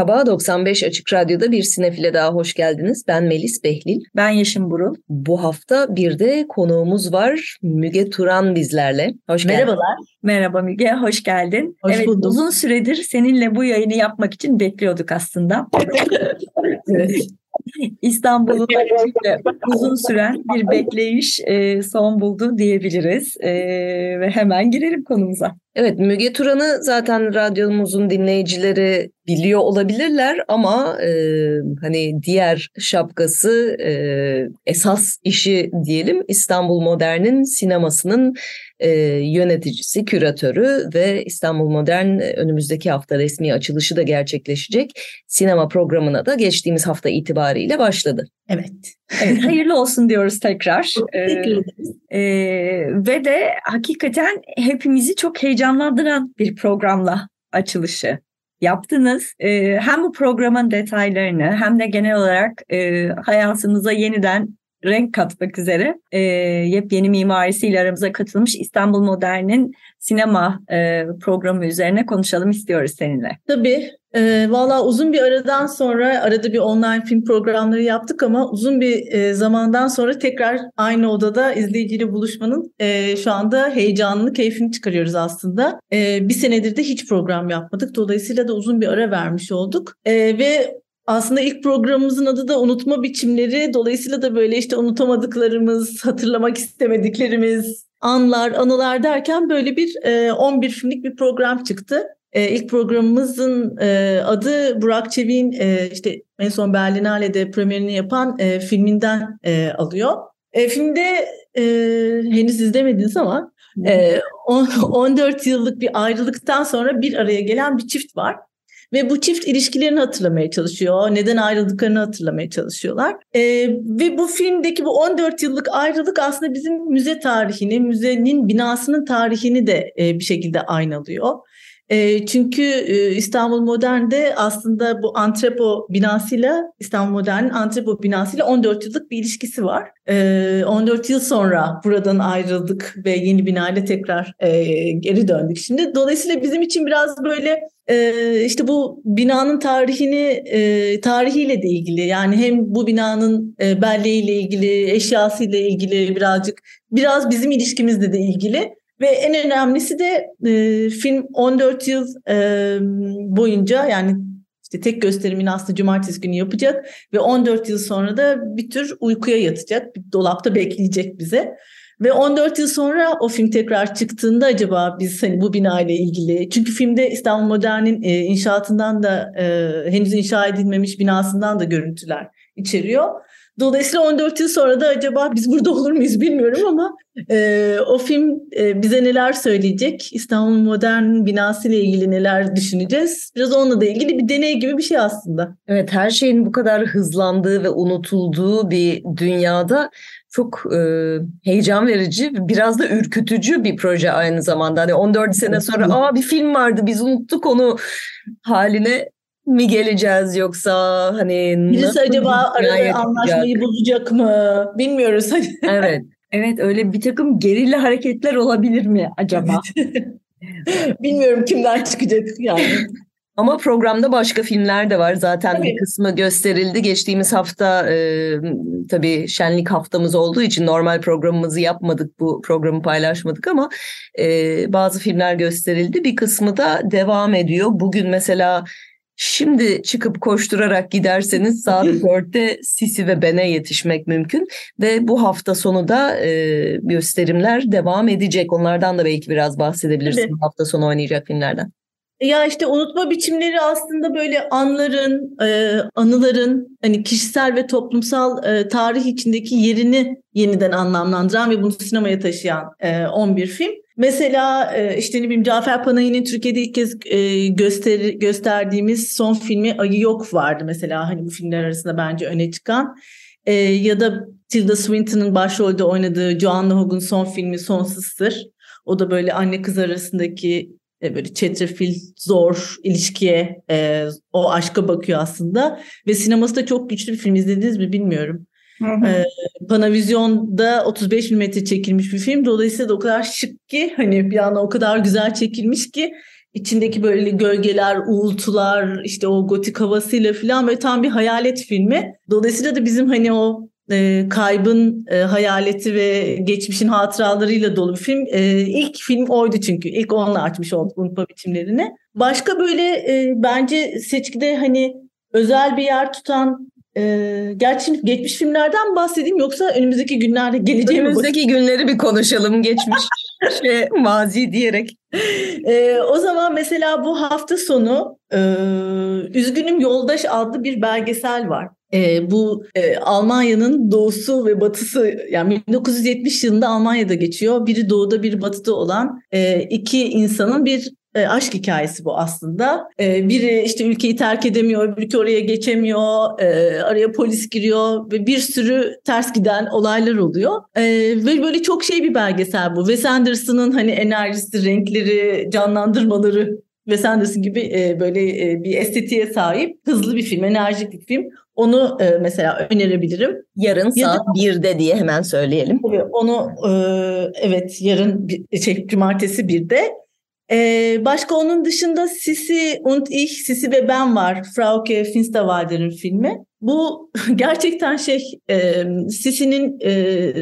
Merhaba, 95 Açık Radyo'da bir sinefile daha hoş geldiniz. Ben Melis Behlil. Ben Yeşim Burul. Bu hafta bir de konuğumuz var. Müge Turan bizlerle. Hoş geldin. Merhabalar. Merhaba Müge, hoş geldin. Hoş evet, buldum. Uzun süredir seninle bu yayını yapmak için bekliyorduk aslında. evet. İstanbul'un uzun süren bir bekleyiş e, son buldu diyebiliriz e, ve hemen girelim konumuza. Evet Müge Turan'ı zaten radyomuzun dinleyicileri biliyor olabilirler ama e, hani diğer şapkası e, esas işi diyelim İstanbul Modern'in sinemasının e, yöneticisi, küratörü ve İstanbul Modern önümüzdeki hafta resmi açılışı da gerçekleşecek sinema programına da geçtiğimiz hafta itibariyle başladı. Evet. evet hayırlı olsun diyoruz tekrar. Teşekkür ee, e, ve de hakikaten hepimizi çok heyecanlandıran bir programla açılışı yaptınız. E, hem bu programın detaylarını hem de genel olarak e, hayatımıza yeniden renk katmak üzere e, yepyeni mimarisiyle aramıza katılmış İstanbul Modern'in sinema e, programı üzerine konuşalım istiyoruz seninle. Tabii. E, Valla uzun bir aradan sonra arada bir online film programları yaptık ama uzun bir e, zamandan sonra tekrar aynı odada izleyiciyle buluşmanın e, şu anda heyecanını, keyfini çıkarıyoruz aslında. E, bir senedir de hiç program yapmadık. Dolayısıyla da uzun bir ara vermiş olduk. E, ve aslında ilk programımızın adı da unutma biçimleri. Dolayısıyla da böyle işte unutamadıklarımız, hatırlamak istemediklerimiz, anlar, anılar derken böyle bir e, 11 filmlik bir program çıktı. E, ilk programımızın e, adı Burak Çevik'in e, işte en son Berlinale'de premierini yapan e, filminden e, alıyor. E, filmde e, henüz izlemediniz ama e, on, 14 yıllık bir ayrılıktan sonra bir araya gelen bir çift var. Ve bu çift ilişkilerini hatırlamaya çalışıyor. Neden ayrıldıklarını hatırlamaya çalışıyorlar. E, ve bu filmdeki bu 14 yıllık ayrılık aslında bizim müze tarihini, müzenin binasının tarihini de e, bir şekilde aynalıyor. Çünkü İstanbul Modern'de aslında bu antrepo binasıyla İstanbul Modern'in antrepo binasıyla 14 yıllık bir ilişkisi var. E, 14 yıl sonra buradan ayrıldık ve yeni binayla tekrar geri döndük şimdi. Dolayısıyla bizim için biraz böyle işte bu binanın tarihini tarihiyle de ilgili yani hem bu binanın belleğiyle ilgili, eşyasıyla ilgili birazcık biraz bizim ilişkimizle de ilgili. Ve en önemlisi de e, film 14 yıl e, boyunca yani işte tek gösterimini aslında cumartesi günü yapacak ve 14 yıl sonra da bir tür uykuya yatacak. Bir dolapta bekleyecek bize. Ve 14 yıl sonra o film tekrar çıktığında acaba biz hani bu bina ile ilgili çünkü filmde İstanbul Modern'in e, inşaatından da e, henüz inşa edilmemiş binasından da görüntüler içeriyor. Dolayısıyla 14 yıl sonra da acaba biz burada olur muyuz bilmiyorum ama e, o film e, bize neler söyleyecek? İstanbul Modern binası ile ilgili neler düşüneceğiz? Biraz onunla da ilgili bir deney gibi bir şey aslında. Evet her şeyin bu kadar hızlandığı ve unutulduğu bir dünyada çok e, heyecan verici, biraz da ürkütücü bir proje aynı zamanda. Hani 14 sene sonra aa bir film vardı biz unuttuk onu haline mi geleceğiz yoksa hani birisi acaba arada anlaşmayı bozacak mı bilmiyoruz. evet. Evet öyle bir takım gerilla hareketler olabilir mi acaba? Bilmiyorum kimden çıkacak yani. Ama programda başka filmler de var. Zaten tabii. bir kısmı gösterildi. Geçtiğimiz hafta e, tabii şenlik haftamız olduğu için normal programımızı yapmadık. Bu programı paylaşmadık ama e, bazı filmler gösterildi. Bir kısmı da devam ediyor. Bugün mesela Şimdi çıkıp koşturarak giderseniz saat 4'te Sisi ve Ben'e yetişmek mümkün. Ve bu hafta sonu da e, gösterimler devam edecek. Onlardan da belki biraz bahsedebilirsin evet. hafta sonu oynayacak filmlerden. Ya işte unutma biçimleri aslında böyle anların, e, anıların hani kişisel ve toplumsal e, tarih içindeki yerini yeniden anlamlandıran ve bunu sinemaya taşıyan e, 11 film. Mesela e, işte ne bileyim Cafer Panayi'nin Türkiye'de ilk kez e, göster gösterdiğimiz son filmi Ayı Yok vardı mesela hani bu filmler arasında bence öne çıkan. E, ya da Tilda Swinton'ın başrolde oynadığı Joanna Hogg'un son filmi Sonsuz. O da böyle anne kız arasındaki böyle çetrefil zor ilişkiye o aşka bakıyor aslında ve sineması da çok güçlü bir film izlediniz mi bilmiyorum. Hı E, Panavizyon'da 35 mm çekilmiş bir film dolayısıyla da o kadar şık ki hani bir anda o kadar güzel çekilmiş ki içindeki böyle gölgeler, uğultular, işte o gotik havasıyla falan böyle tam bir hayalet filmi. Dolayısıyla da bizim hani o e, kaybın e, hayaleti ve geçmişin hatıralarıyla dolu bir film. E, ilk film oydu çünkü. İlk onunla açmış olduk unutma biçimlerini. Başka böyle e, bence seçkide hani özel bir yer tutan ee, gerçi şimdi geçmiş filmlerden bahsedeyim yoksa önümüzdeki günlerde geleceği Önümüzdeki günleri bir konuşalım geçmiş şey, mazi diyerek. Ee, o zaman mesela bu hafta sonu e, Üzgünüm Yoldaş adlı bir belgesel var. E, bu e, Almanya'nın doğusu ve batısı yani 1970 yılında Almanya'da geçiyor. Biri doğuda biri batıda olan e, iki insanın bir e, aşk hikayesi bu aslında. E, biri işte ülkeyi terk edemiyor, öbürü oraya geçemiyor, e, araya polis giriyor ve bir sürü ters giden olaylar oluyor. E, ve böyle çok şey bir belgesel bu. Wes Anderson'ın hani enerjisi, renkleri, canlandırmaları Wes Anderson gibi e, böyle e, bir estetiğe sahip hızlı bir film, enerjik bir film. Onu e, mesela önerebilirim. Yarın ya saat da, 1'de diye hemen söyleyelim. Tabii onu e, evet yarın şey cumartesi 1'de. Ee, başka onun dışında Sisi und ich, Sisi ve ben var. Frauke Finsterwalder'in filmi. Bu gerçekten şey e, Sisi'nin e,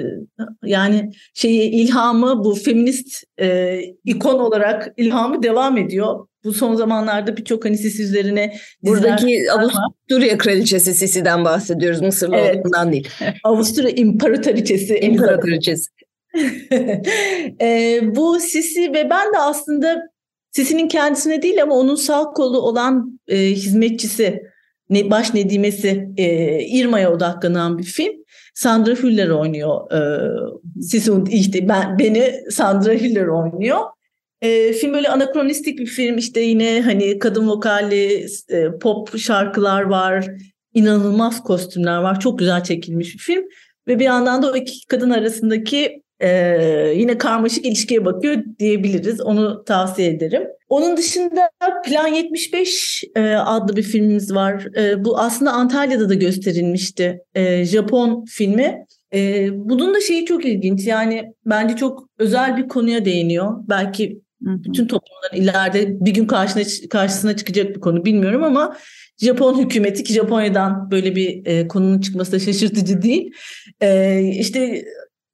yani şeyi ilhamı bu feminist e, ikon olarak ilhamı devam ediyor. Bu son zamanlarda birçok hani Sisi üzerine Buradaki Avusturya kraliçesi Sisi'den bahsediyoruz. Mısırlı evet. olduğundan değil. Avusturya imparatoriçesi. İmparatoriçesi. e, bu Sisi ve ben de aslında Sisi'nin kendisine değil ama onun sağ kolu olan e, hizmetçisi, ne, baş nedimesi e, Irma'ya odaklanan bir film. Sandra Hüller oynuyor. E, Sisi işte ben, beni Sandra Hüller oynuyor. E, film böyle anakronistik bir film işte yine hani kadın vokalli e, pop şarkılar var. inanılmaz kostümler var. Çok güzel çekilmiş bir film. Ve bir yandan da o iki kadın arasındaki ee, yine karmaşık ilişkiye bakıyor diyebiliriz. Onu tavsiye ederim. Onun dışında Plan 75 e, adlı bir filmimiz var. E, bu aslında Antalya'da da gösterilmişti. E, Japon filmi. E, bunun da şeyi çok ilginç. Yani bence çok özel bir konuya değiniyor. Belki bütün toplumların ileride bir gün karşısına, karşısına çıkacak bir konu bilmiyorum ama Japon hükümeti ki Japonya'dan böyle bir e, konunun çıkması da şaşırtıcı değil. E, işte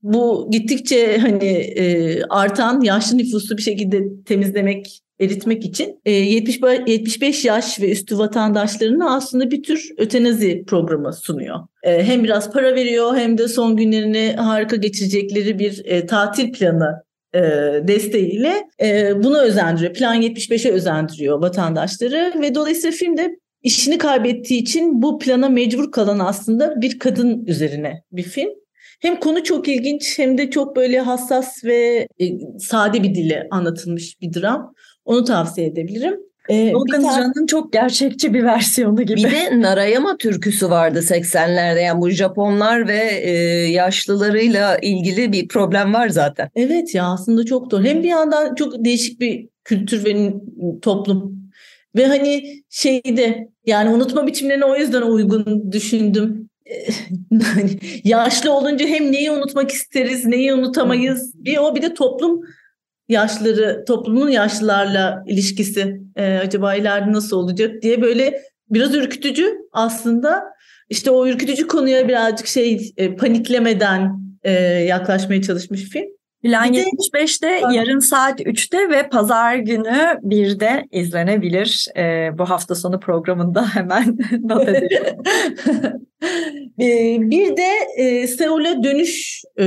bu gittikçe hani e, artan yaşlı nüfusu bir şekilde temizlemek, eritmek için e, 70, 75 yaş ve üstü vatandaşlarına aslında bir tür ötenazi programı sunuyor. E, hem biraz para veriyor hem de son günlerini harika geçirecekleri bir e, tatil planı e, desteğiyle e, buna özendiriyor. Plan 75'e özendiriyor vatandaşları ve dolayısıyla filmde işini kaybettiği için bu plana mecbur kalan aslında bir kadın üzerine bir film. Hem konu çok ilginç hem de çok böyle hassas ve e, sade bir dile anlatılmış bir dram. Onu tavsiye edebilirim. Ee, Volkan tane... çok gerçekçi bir versiyonu gibi. Bir de Narayama türküsü vardı 80'lerde. Yani bu Japonlar ve e, yaşlılarıyla ilgili bir problem var zaten. Evet ya aslında çok doğru. Hem bir yandan çok değişik bir kültür ve toplum. Ve hani şeyde yani unutma biçimlerine o yüzden uygun düşündüm. Yaşlı olunca hem neyi unutmak isteriz, neyi unutamayız. Bir o bir de toplum yaşları, toplumun yaşlılarla ilişkisi e, acaba ileride nasıl olacak diye böyle biraz ürkütücü aslında. İşte o ürkütücü konuya birazcık şey e, paniklemeden e, yaklaşmaya çalışmış film. Plan 75'te yarın saat 3'te ve pazar günü 1'de izlenebilir. Ee, bu hafta sonu programında hemen not edelim. Ee, bir de e, Seul'e Dönüş e,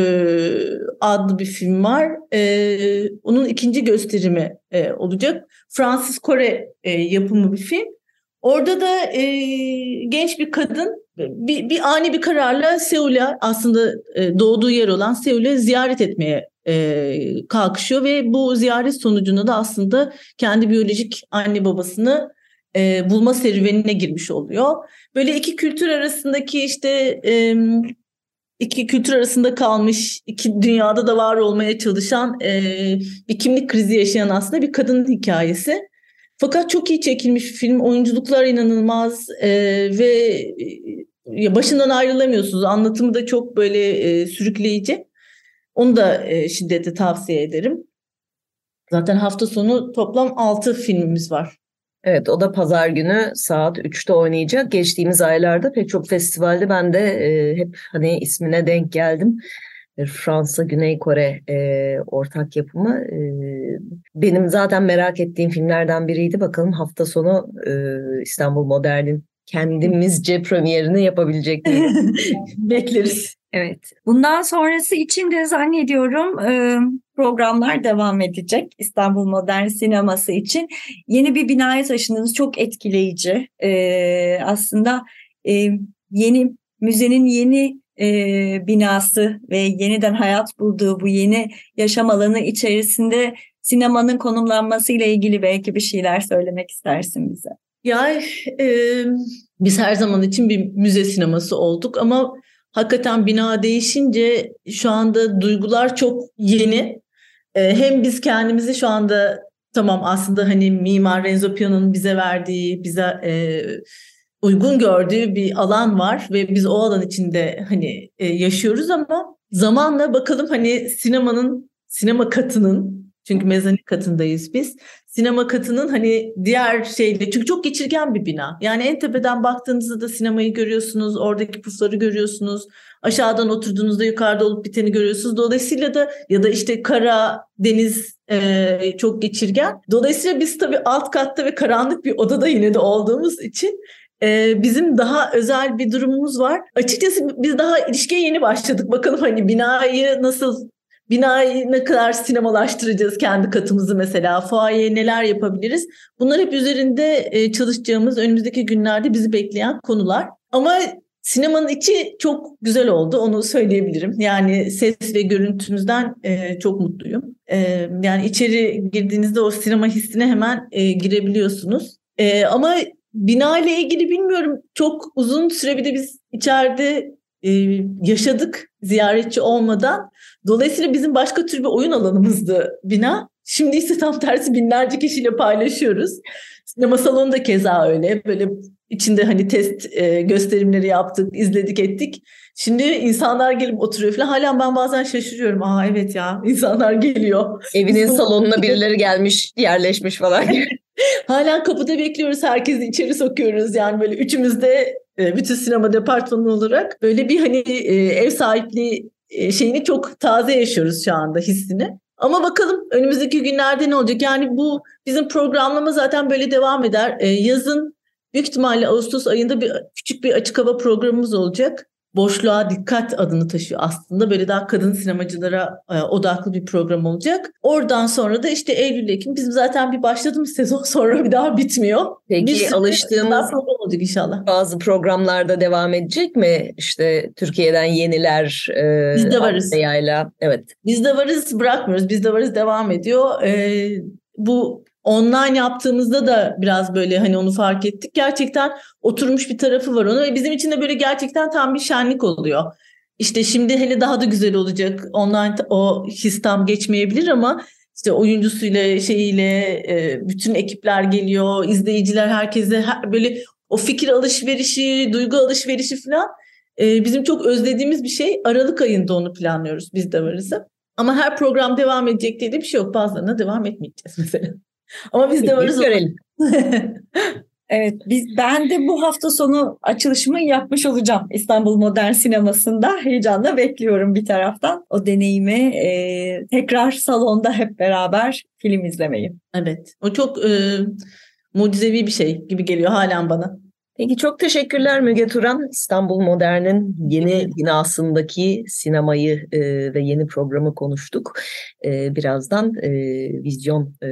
adlı bir film var. E, onun ikinci gösterimi e, olacak. Francis Kore e, yapımı bir film. Orada da e, genç bir kadın bir, bir ani bir kararla Seul'e aslında e, doğduğu yer olan Seul'e ziyaret etmeye e, kalkışıyor ve bu ziyaret sonucunda da aslında kendi biyolojik anne babasını e, bulma serüvenine girmiş oluyor. Böyle iki kültür arasındaki işte iki kültür arasında kalmış, iki dünyada da var olmaya çalışan e, bir kimlik krizi yaşayan aslında bir kadının hikayesi. Fakat çok iyi çekilmiş film, oyunculuklar inanılmaz e, ve e, başından ayrılamıyorsunuz. Anlatımı da çok böyle e, sürükleyici. Onu da e, şiddetle tavsiye ederim. Zaten hafta sonu toplam 6 filmimiz var. Evet o da pazar günü saat 3'te oynayacak. Geçtiğimiz aylarda pek çok festivalde ben de e, hep hani ismine denk geldim. E, Fransa, Güney Kore e, ortak yapımı. E, benim zaten merak ettiğim filmlerden biriydi. Bakalım hafta sonu e, İstanbul Modern'in kendimizce premierini yapabilecek miyiz? Bekleriz. Evet. Bundan sonrası için de zannediyorum e, programlar devam edecek. İstanbul Modern Sineması için yeni bir binaya taşındınız. Çok etkileyici. E, aslında e, yeni müzenin yeni e, binası ve yeniden hayat bulduğu bu yeni yaşam alanı içerisinde sinemanın konumlanması ile ilgili belki bir şeyler söylemek istersin bize. Ya e, biz her zaman için bir müze sineması olduk ama hakikaten bina değişince şu anda duygular çok yeni. E, hem biz kendimizi şu anda tamam aslında hani Mimar Renzo Piano'nun bize verdiği, bize e, uygun gördüğü bir alan var ve biz o alan içinde hani e, yaşıyoruz ama zamanla bakalım hani sinemanın sinema katının çünkü mezanin katındayız biz. Sinema katının hani diğer şeyle çünkü çok geçirgen bir bina. Yani en tepeden baktığınızda da sinemayı görüyorsunuz, oradaki pufları görüyorsunuz. Aşağıdan oturduğunuzda yukarıda olup biteni görüyorsunuz. Dolayısıyla da ya da işte kara, deniz e, çok geçirgen. Dolayısıyla biz tabii alt katta ve karanlık bir odada yine de olduğumuz için e, bizim daha özel bir durumumuz var. Açıkçası biz daha ilişkiye yeni başladık. Bakalım hani binayı nasıl Binayı ne kadar sinemalaştıracağız kendi katımızı mesela, fuaye neler yapabiliriz? Bunlar hep üzerinde e, çalışacağımız önümüzdeki günlerde bizi bekleyen konular. Ama sinemanın içi çok güzel oldu onu söyleyebilirim. Yani ses ve görüntümüzden e, çok mutluyum. E, yani içeri girdiğinizde o sinema hissine hemen girebiliyorsunuz. Ama bina ile ilgili bilmiyorum çok uzun süre bir de biz içeride yaşadık ziyaretçi olmadan. Dolayısıyla bizim başka tür bir oyun alanımızdı bina. Şimdi ise tam tersi binlerce kişiyle paylaşıyoruz. Sinema salonu da keza öyle. Böyle içinde hani test e, gösterimleri yaptık, izledik ettik. Şimdi insanlar gelip oturuyor falan. Halen ben bazen şaşırıyorum. Aa evet ya insanlar geliyor. Evinin salonuna birileri gelmiş, yerleşmiş falan. Halen kapıda bekliyoruz. Herkesi içeri sokuyoruz. Yani böyle üçümüz de e, bütün sinema departmanı olarak böyle bir hani e, ev sahipliği e, şeyini çok taze yaşıyoruz şu anda hissini. Ama bakalım önümüzdeki günlerde ne olacak? Yani bu bizim programlama zaten böyle devam eder. Yazın büyük ihtimalle Ağustos ayında bir küçük bir açık hava programımız olacak boşluğa dikkat adını taşıyor aslında. Böyle daha kadın sinemacılara e, odaklı bir program olacak. Oradan sonra da işte Eylül Ekim bizim zaten bir başladığımız sezon sonra bir daha bitmiyor. Peki bir alıştığımız program olacak inşallah. Bazı programlarda devam edecek mi? İşte Türkiye'den yeniler e, Biz de varız. Yayla. Evet. Biz de varız bırakmıyoruz. Biz de varız devam ediyor. E, bu online yaptığımızda da biraz böyle hani onu fark ettik. Gerçekten oturmuş bir tarafı var onu ve bizim için de böyle gerçekten tam bir şenlik oluyor. İşte şimdi hele daha da güzel olacak. Online o his tam geçmeyebilir ama işte oyuncusuyla şeyiyle e, bütün ekipler geliyor, izleyiciler herkese böyle o fikir alışverişi, duygu alışverişi falan e, bizim çok özlediğimiz bir şey. Aralık ayında onu planlıyoruz biz de varız. Ama her program devam edecek diye de bir şey yok. Bazılarına devam etmeyeceğiz mesela. Ama biz de varız. Görelim. Evet, biz ben de bu hafta sonu açılışımı yapmış olacağım İstanbul Modern Sineması'nda. Heyecanla bekliyorum bir taraftan o deneyimi e, tekrar salonda hep beraber film izlemeyi. Evet, o çok e, mucizevi bir şey gibi geliyor halen bana. Peki çok teşekkürler Müge Turan. İstanbul Modern'in yeni binasındaki sinemayı e, ve yeni programı konuştuk. E, birazdan e, vizyon e,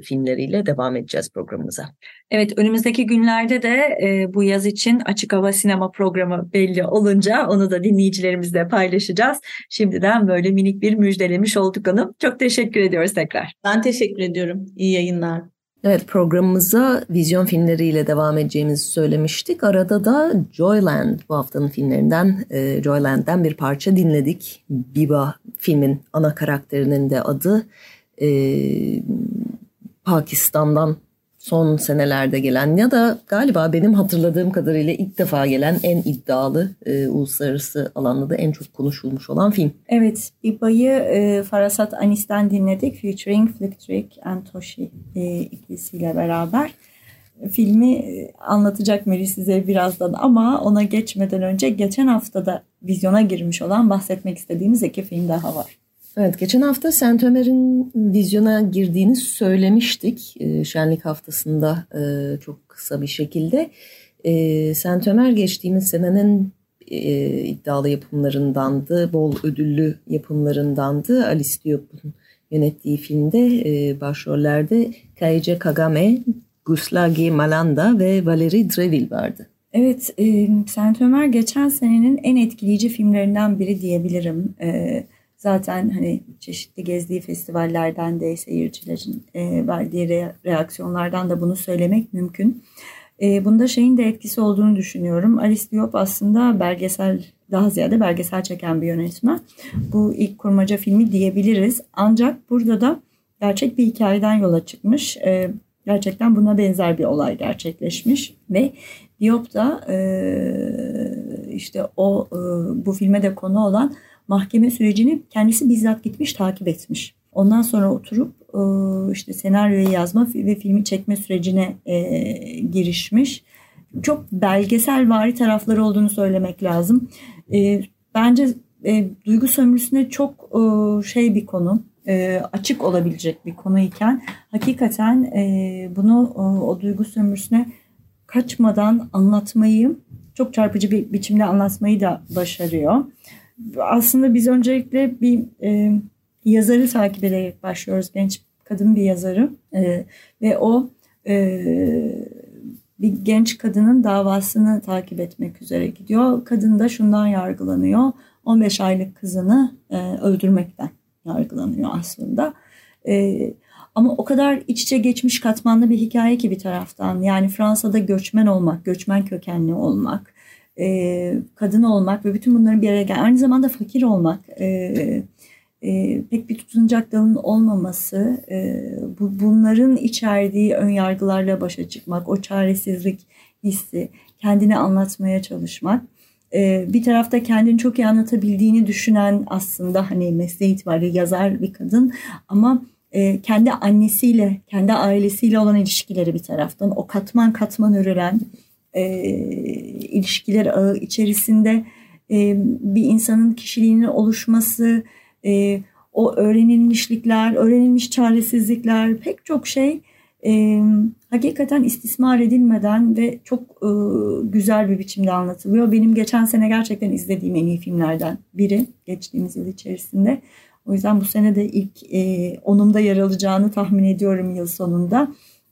filmleriyle devam edeceğiz programımıza. Evet önümüzdeki günlerde de e, bu yaz için açık hava sinema programı belli olunca onu da dinleyicilerimizle paylaşacağız. Şimdiden böyle minik bir müjdelemiş olduk onu. Çok teşekkür ediyoruz tekrar. Ben teşekkür ediyorum. İyi yayınlar. Evet programımıza vizyon filmleriyle devam edeceğimizi söylemiştik. Arada da Joyland bu haftanın filmlerinden e, Joyland'den bir parça dinledik. Biba filmin ana karakterinin de adı. E, Pakistan'dan son senelerde gelen ya da galiba benim hatırladığım kadarıyla ilk defa gelen en iddialı e, uluslararası alanda da en çok konuşulmuş olan film. Evet, İBA'yı e, Farasat Anis'ten dinledik. Featuring Flick and Toshi e, ikilisiyle beraber. Filmi e, anlatacak Meri size birazdan ama ona geçmeden önce geçen haftada vizyona girmiş olan bahsetmek istediğimiz iki film daha var. Evet, geçen hafta Saint Ömer'in vizyona girdiğini söylemiştik. E, Şenlik haftasında e, çok kısa bir şekilde. E, Saint Ömer geçtiğimiz senenin e, iddialı yapımlarındandı, bol ödüllü yapımlarındandı. Alice Diop'un yönettiği filmde e, başrollerde Kaice Kagame, Guslagi Malanda ve Valerie Dreville vardı. Evet, Saint Ömer geçen senenin en etkileyici filmlerinden biri diyebilirim. Evet Zaten hani çeşitli gezdiği festivallerden de seyircilerin e, verdiği re- reaksiyonlardan da bunu söylemek mümkün. E, bunda şeyin de etkisi olduğunu düşünüyorum. Alice Diop aslında belgesel daha ziyade belgesel çeken bir yönetmen. Bu ilk kurmaca filmi diyebiliriz. Ancak burada da gerçek bir hikayeden yola çıkmış. E, gerçekten buna benzer bir olay gerçekleşmiş ve Diop da e, işte o e, bu filme de konu olan mahkeme sürecini kendisi bizzat gitmiş takip etmiş. Ondan sonra oturup e, işte senaryoyu yazma ve filmi çekme sürecine e, girişmiş. Çok belgesel vari tarafları olduğunu söylemek lazım. E, bence duygu sömürüsüne çok şey bir konu, açık olabilecek bir konu iken hakikaten bunu o duygu sömürüsüne kaçmadan anlatmayı çok çarpıcı bir biçimde anlatmayı da başarıyor aslında biz öncelikle bir e, yazarı takip ederek başlıyoruz. Genç kadın bir yazarı e, ve o e, bir genç kadının davasını takip etmek üzere gidiyor. Kadın da şundan yargılanıyor. 15 aylık kızını e, öldürmekten yargılanıyor aslında. E, ama o kadar iç içe geçmiş katmanlı bir hikaye ki bir taraftan. Yani Fransa'da göçmen olmak, göçmen kökenli olmak, e, kadın olmak ve bütün bunların bir araya gel aynı zamanda fakir olmak e, e, pek bir tutunacak dalın olmaması e, bu, bunların içerdiği ön yargılarla başa çıkmak o çaresizlik hissi kendini anlatmaya çalışmak e, bir tarafta kendini çok iyi anlatabildiğini düşünen aslında hani mesleği itibariyle yazar bir kadın ama e, kendi annesiyle kendi ailesiyle olan ilişkileri bir taraftan o katman katman örülen e, ilişkiler ağı içerisinde e, bir insanın kişiliğinin oluşması, e, o öğrenilmişlikler, öğrenilmiş çaresizlikler pek çok şey e, hakikaten istismar edilmeden ve çok e, güzel bir biçimde anlatılıyor. Benim geçen sene gerçekten izlediğim en iyi filmlerden biri geçtiğimiz yıl içerisinde. O yüzden bu sene de ilk e, onumda yer alacağını tahmin ediyorum yıl sonunda.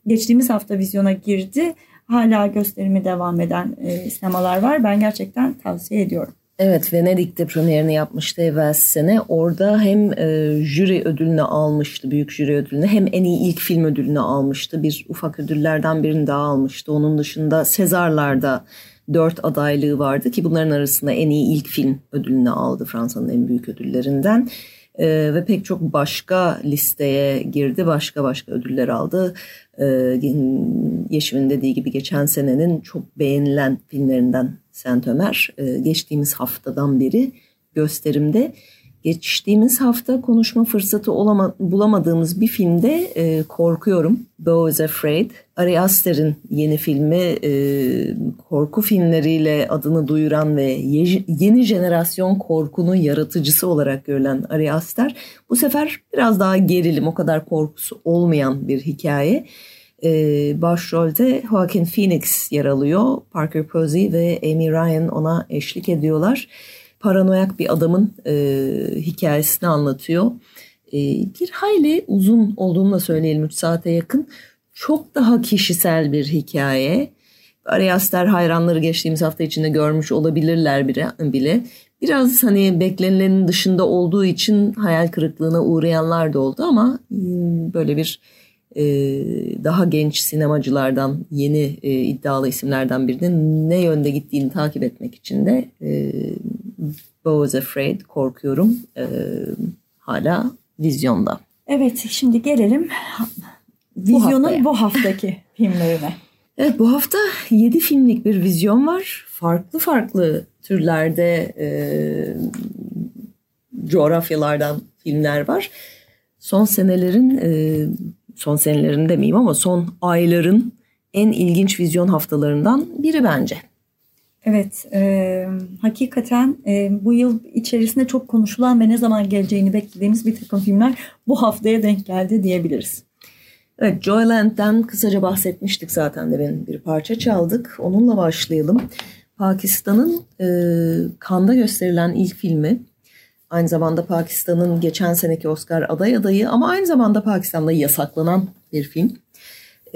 Geçtiğimiz hafta vizyona girdi hala gösterimi devam eden e, sinemalar var. Ben gerçekten tavsiye ediyorum. Evet Venedik'te premierini yapmıştı evvel sene. Orada hem e, jüri ödülünü almıştı, büyük jüri ödülünü hem en iyi ilk film ödülünü almıştı. Bir ufak ödüllerden birini daha almıştı. Onun dışında Sezarlar'da dört adaylığı vardı ki bunların arasında en iyi ilk film ödülünü aldı Fransa'nın en büyük ödüllerinden. E, ve pek çok başka listeye girdi, başka başka ödüller aldı. E, Yeşim'in dediği gibi geçen senenin çok beğenilen filmlerinden Saint Ömer e, geçtiğimiz haftadan beri gösterimde. Geçtiğimiz hafta konuşma fırsatı olama, bulamadığımız bir filmde e, korkuyorum. Beau is Afraid. Ari Aster'in yeni filmi e, korku filmleriyle adını duyuran ve ye, yeni jenerasyon korkunun yaratıcısı olarak görülen Ari Aster. Bu sefer biraz daha gerilim o kadar korkusu olmayan bir hikaye. E, başrolde Joaquin Phoenix yer alıyor. Parker Posey ve Amy Ryan ona eşlik ediyorlar. Paranoyak bir adamın e, hikayesini anlatıyor. E, bir hayli uzun olduğunu da söyleyelim 3 saate yakın. Çok daha kişisel bir hikaye. Ariaster hayranları geçtiğimiz hafta içinde görmüş olabilirler bile. Biraz hani beklenilenin dışında olduğu için hayal kırıklığına uğrayanlar da oldu ama hmm, böyle bir e, daha genç sinemacılardan yeni e, iddialı isimlerden birinin ne yönde gittiğini takip etmek için de e, Bo was Afraid korkuyorum e, hala vizyonda. Evet şimdi gelelim vizyonun bu, bu haftaki filmlerine. Evet bu hafta 7 filmlik bir vizyon var. Farklı farklı türlerde e, coğrafyalardan filmler var. Son senelerin e, son senelerin demeyeyim ama son ayların en ilginç vizyon haftalarından biri bence. Evet, e, hakikaten e, bu yıl içerisinde çok konuşulan ve ne zaman geleceğini beklediğimiz bir takım filmler bu haftaya denk geldi diyebiliriz. Evet, Joyland'den kısaca bahsetmiştik zaten de benim bir parça çaldık. Onunla başlayalım. Pakistan'ın e, Kanda gösterilen ilk filmi. Aynı zamanda Pakistan'ın geçen seneki Oscar aday adayı ama aynı zamanda Pakistan'da yasaklanan bir film.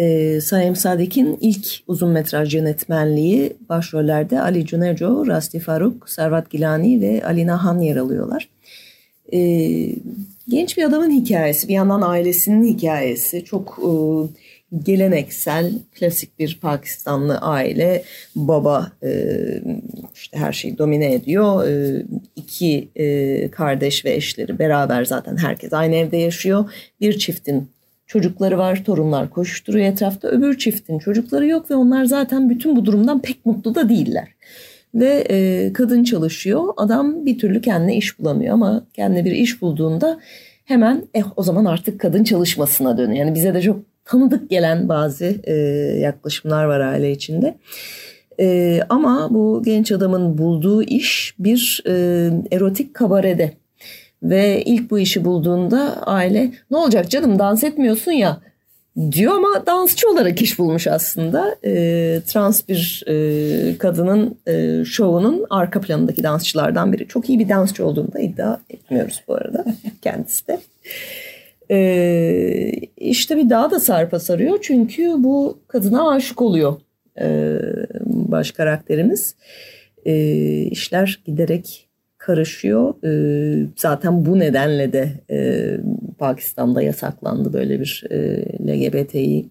E, Saim Sadik'in ilk uzun metraj yönetmenliği başrollerde Ali Cunejo, Rasti Faruk, Servat Gilani ve Alina Han yer alıyorlar. E, genç bir adamın hikayesi, bir yandan ailesinin hikayesi. Çok e, geleneksel, klasik bir Pakistanlı aile. Baba e, işte her şeyi domine ediyor. E, iki e, kardeş ve eşleri beraber zaten herkes aynı evde yaşıyor. Bir çiftin çocukları var, torunlar koşturuyor etrafta. Öbür çiftin çocukları yok ve onlar zaten bütün bu durumdan pek mutlu da değiller. Ve e, kadın çalışıyor. Adam bir türlü kendine iş bulamıyor ama kendine bir iş bulduğunda hemen eh o zaman artık kadın çalışmasına dönüyor. Yani bize de çok tanıdık gelen bazı e, yaklaşımlar var aile içinde. E, ama bu genç adamın bulduğu iş bir e, erotik kabarede. Ve ilk bu işi bulduğunda aile ne olacak canım dans etmiyorsun ya diyor ama dansçı olarak iş bulmuş aslında. E, trans bir e, kadının e, şovunun arka planındaki dansçılardan biri. Çok iyi bir dansçı olduğunu da iddia etmiyoruz bu arada kendisi de. E, işte bir daha da sarpa sarıyor çünkü bu kadına aşık oluyor e, baş karakterimiz. E, işler giderek karışıyor. E, zaten bu nedenle de e, Pakistan'da yasaklandı böyle bir e, LGBTİ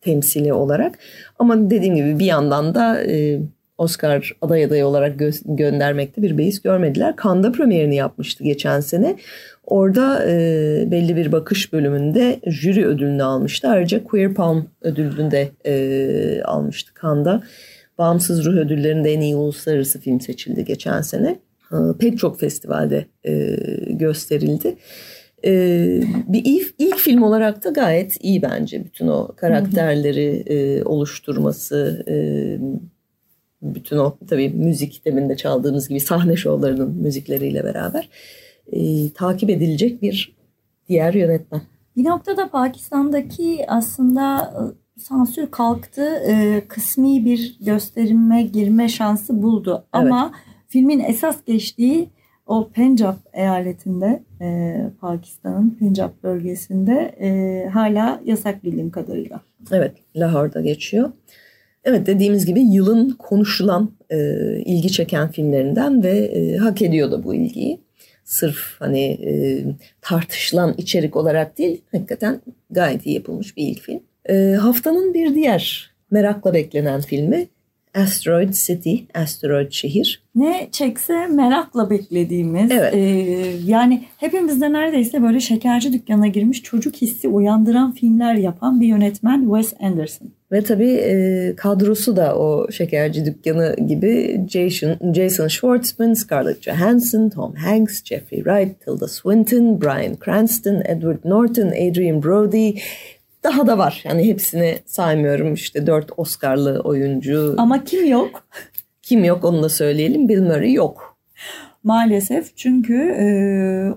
temsili olarak. Ama dediğim gibi bir yandan da e, Oscar aday adayı olarak gö- göndermekte bir beis görmediler. Kanda premierini yapmıştı geçen sene. Orada e, belli bir bakış bölümünde jüri ödülünü almıştı. Ayrıca Queer Palm ödülünü de e, almıştı Kanda. Bağımsız Ruh Ödülleri'nde en iyi uluslararası film seçildi geçen sene. E, pek çok festivalde e, gösterildi. E, bir ilk, ilk film olarak da gayet iyi bence. Bütün o karakterleri e, oluşturması, e, bütün o tabii müzik deminde çaldığımız gibi sahne şovlarının müzikleriyle beraber e, takip edilecek bir diğer yönetmen. Bir noktada Pakistan'daki aslında e, sansür kalktı, e, kısmi bir gösterime girme şansı buldu. Evet. Ama filmin esas geçtiği o Pencap eyaletinde, e, Pakistan'ın Pencap bölgesinde e, hala yasak bildiğim kadarıyla. Evet, Lahore'da geçiyor. Evet dediğimiz gibi yılın konuşulan, e, ilgi çeken filmlerinden ve e, hak ediyor da bu ilgiyi sırf hani e, tartışılan içerik olarak değil hakikaten gayet iyi yapılmış bir ilk film. E, haftanın bir diğer merakla beklenen filmi Asteroid City, Asteroid Şehir. Ne çekse merakla beklediğimiz. Evet. E, yani hepimizde neredeyse böyle şekerci dükkanına girmiş çocuk hissi uyandıran filmler yapan bir yönetmen Wes Anderson. Ve tabii e, kadrosu da o şekerci dükkanı gibi Jason, Jason Schwartzman, Scarlett Johansson, Tom Hanks, Jeffrey Wright, Tilda Swinton, Bryan Cranston, Edward Norton, Adrian Brody daha da var. Yani hepsini saymıyorum. İşte dört Oscar'lı oyuncu. Ama kim yok? Kim yok onu da söyleyelim. Bill Murray yok. Maalesef çünkü e,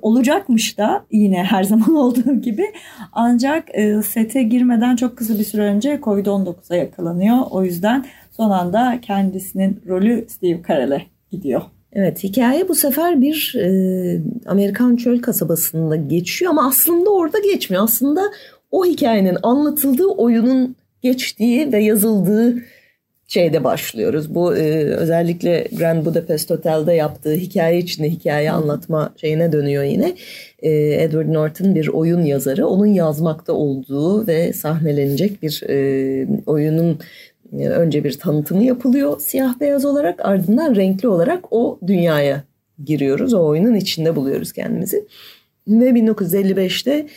olacakmış da yine her zaman olduğu gibi ancak e, sete girmeden çok kısa bir süre önce Covid-19'a yakalanıyor. O yüzden son anda kendisinin rolü Steve Carell'e gidiyor. Evet hikaye bu sefer bir e, Amerikan çöl kasabasında geçiyor ama aslında orada geçmiyor. Aslında o hikayenin anlatıldığı oyunun geçtiği ve yazıldığı şeyde başlıyoruz. Bu e, özellikle Grand Budapest Hotel'de yaptığı hikaye içinde hikaye anlatma şeyine dönüyor yine. E, Edward Norton bir oyun yazarı. Onun yazmakta olduğu ve sahnelenecek bir e, oyunun e, önce bir tanıtımı yapılıyor siyah beyaz olarak ardından renkli olarak o dünyaya giriyoruz. O oyunun içinde buluyoruz kendimizi. Ve 1955'te e,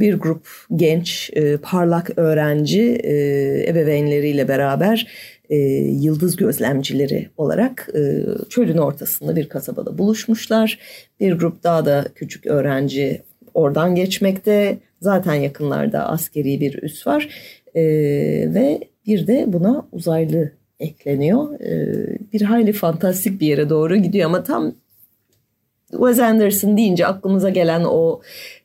bir grup genç e, parlak öğrenci e, ebeveynleriyle beraber e, yıldız gözlemcileri olarak çölün ortasında bir kasabada buluşmuşlar. Bir grup daha da küçük öğrenci oradan geçmekte. Zaten yakınlarda askeri bir üs var ve bir de buna uzaylı ekleniyor. Bir hayli fantastik bir yere doğru gidiyor ama tam Wes Anderson deyince aklımıza gelen o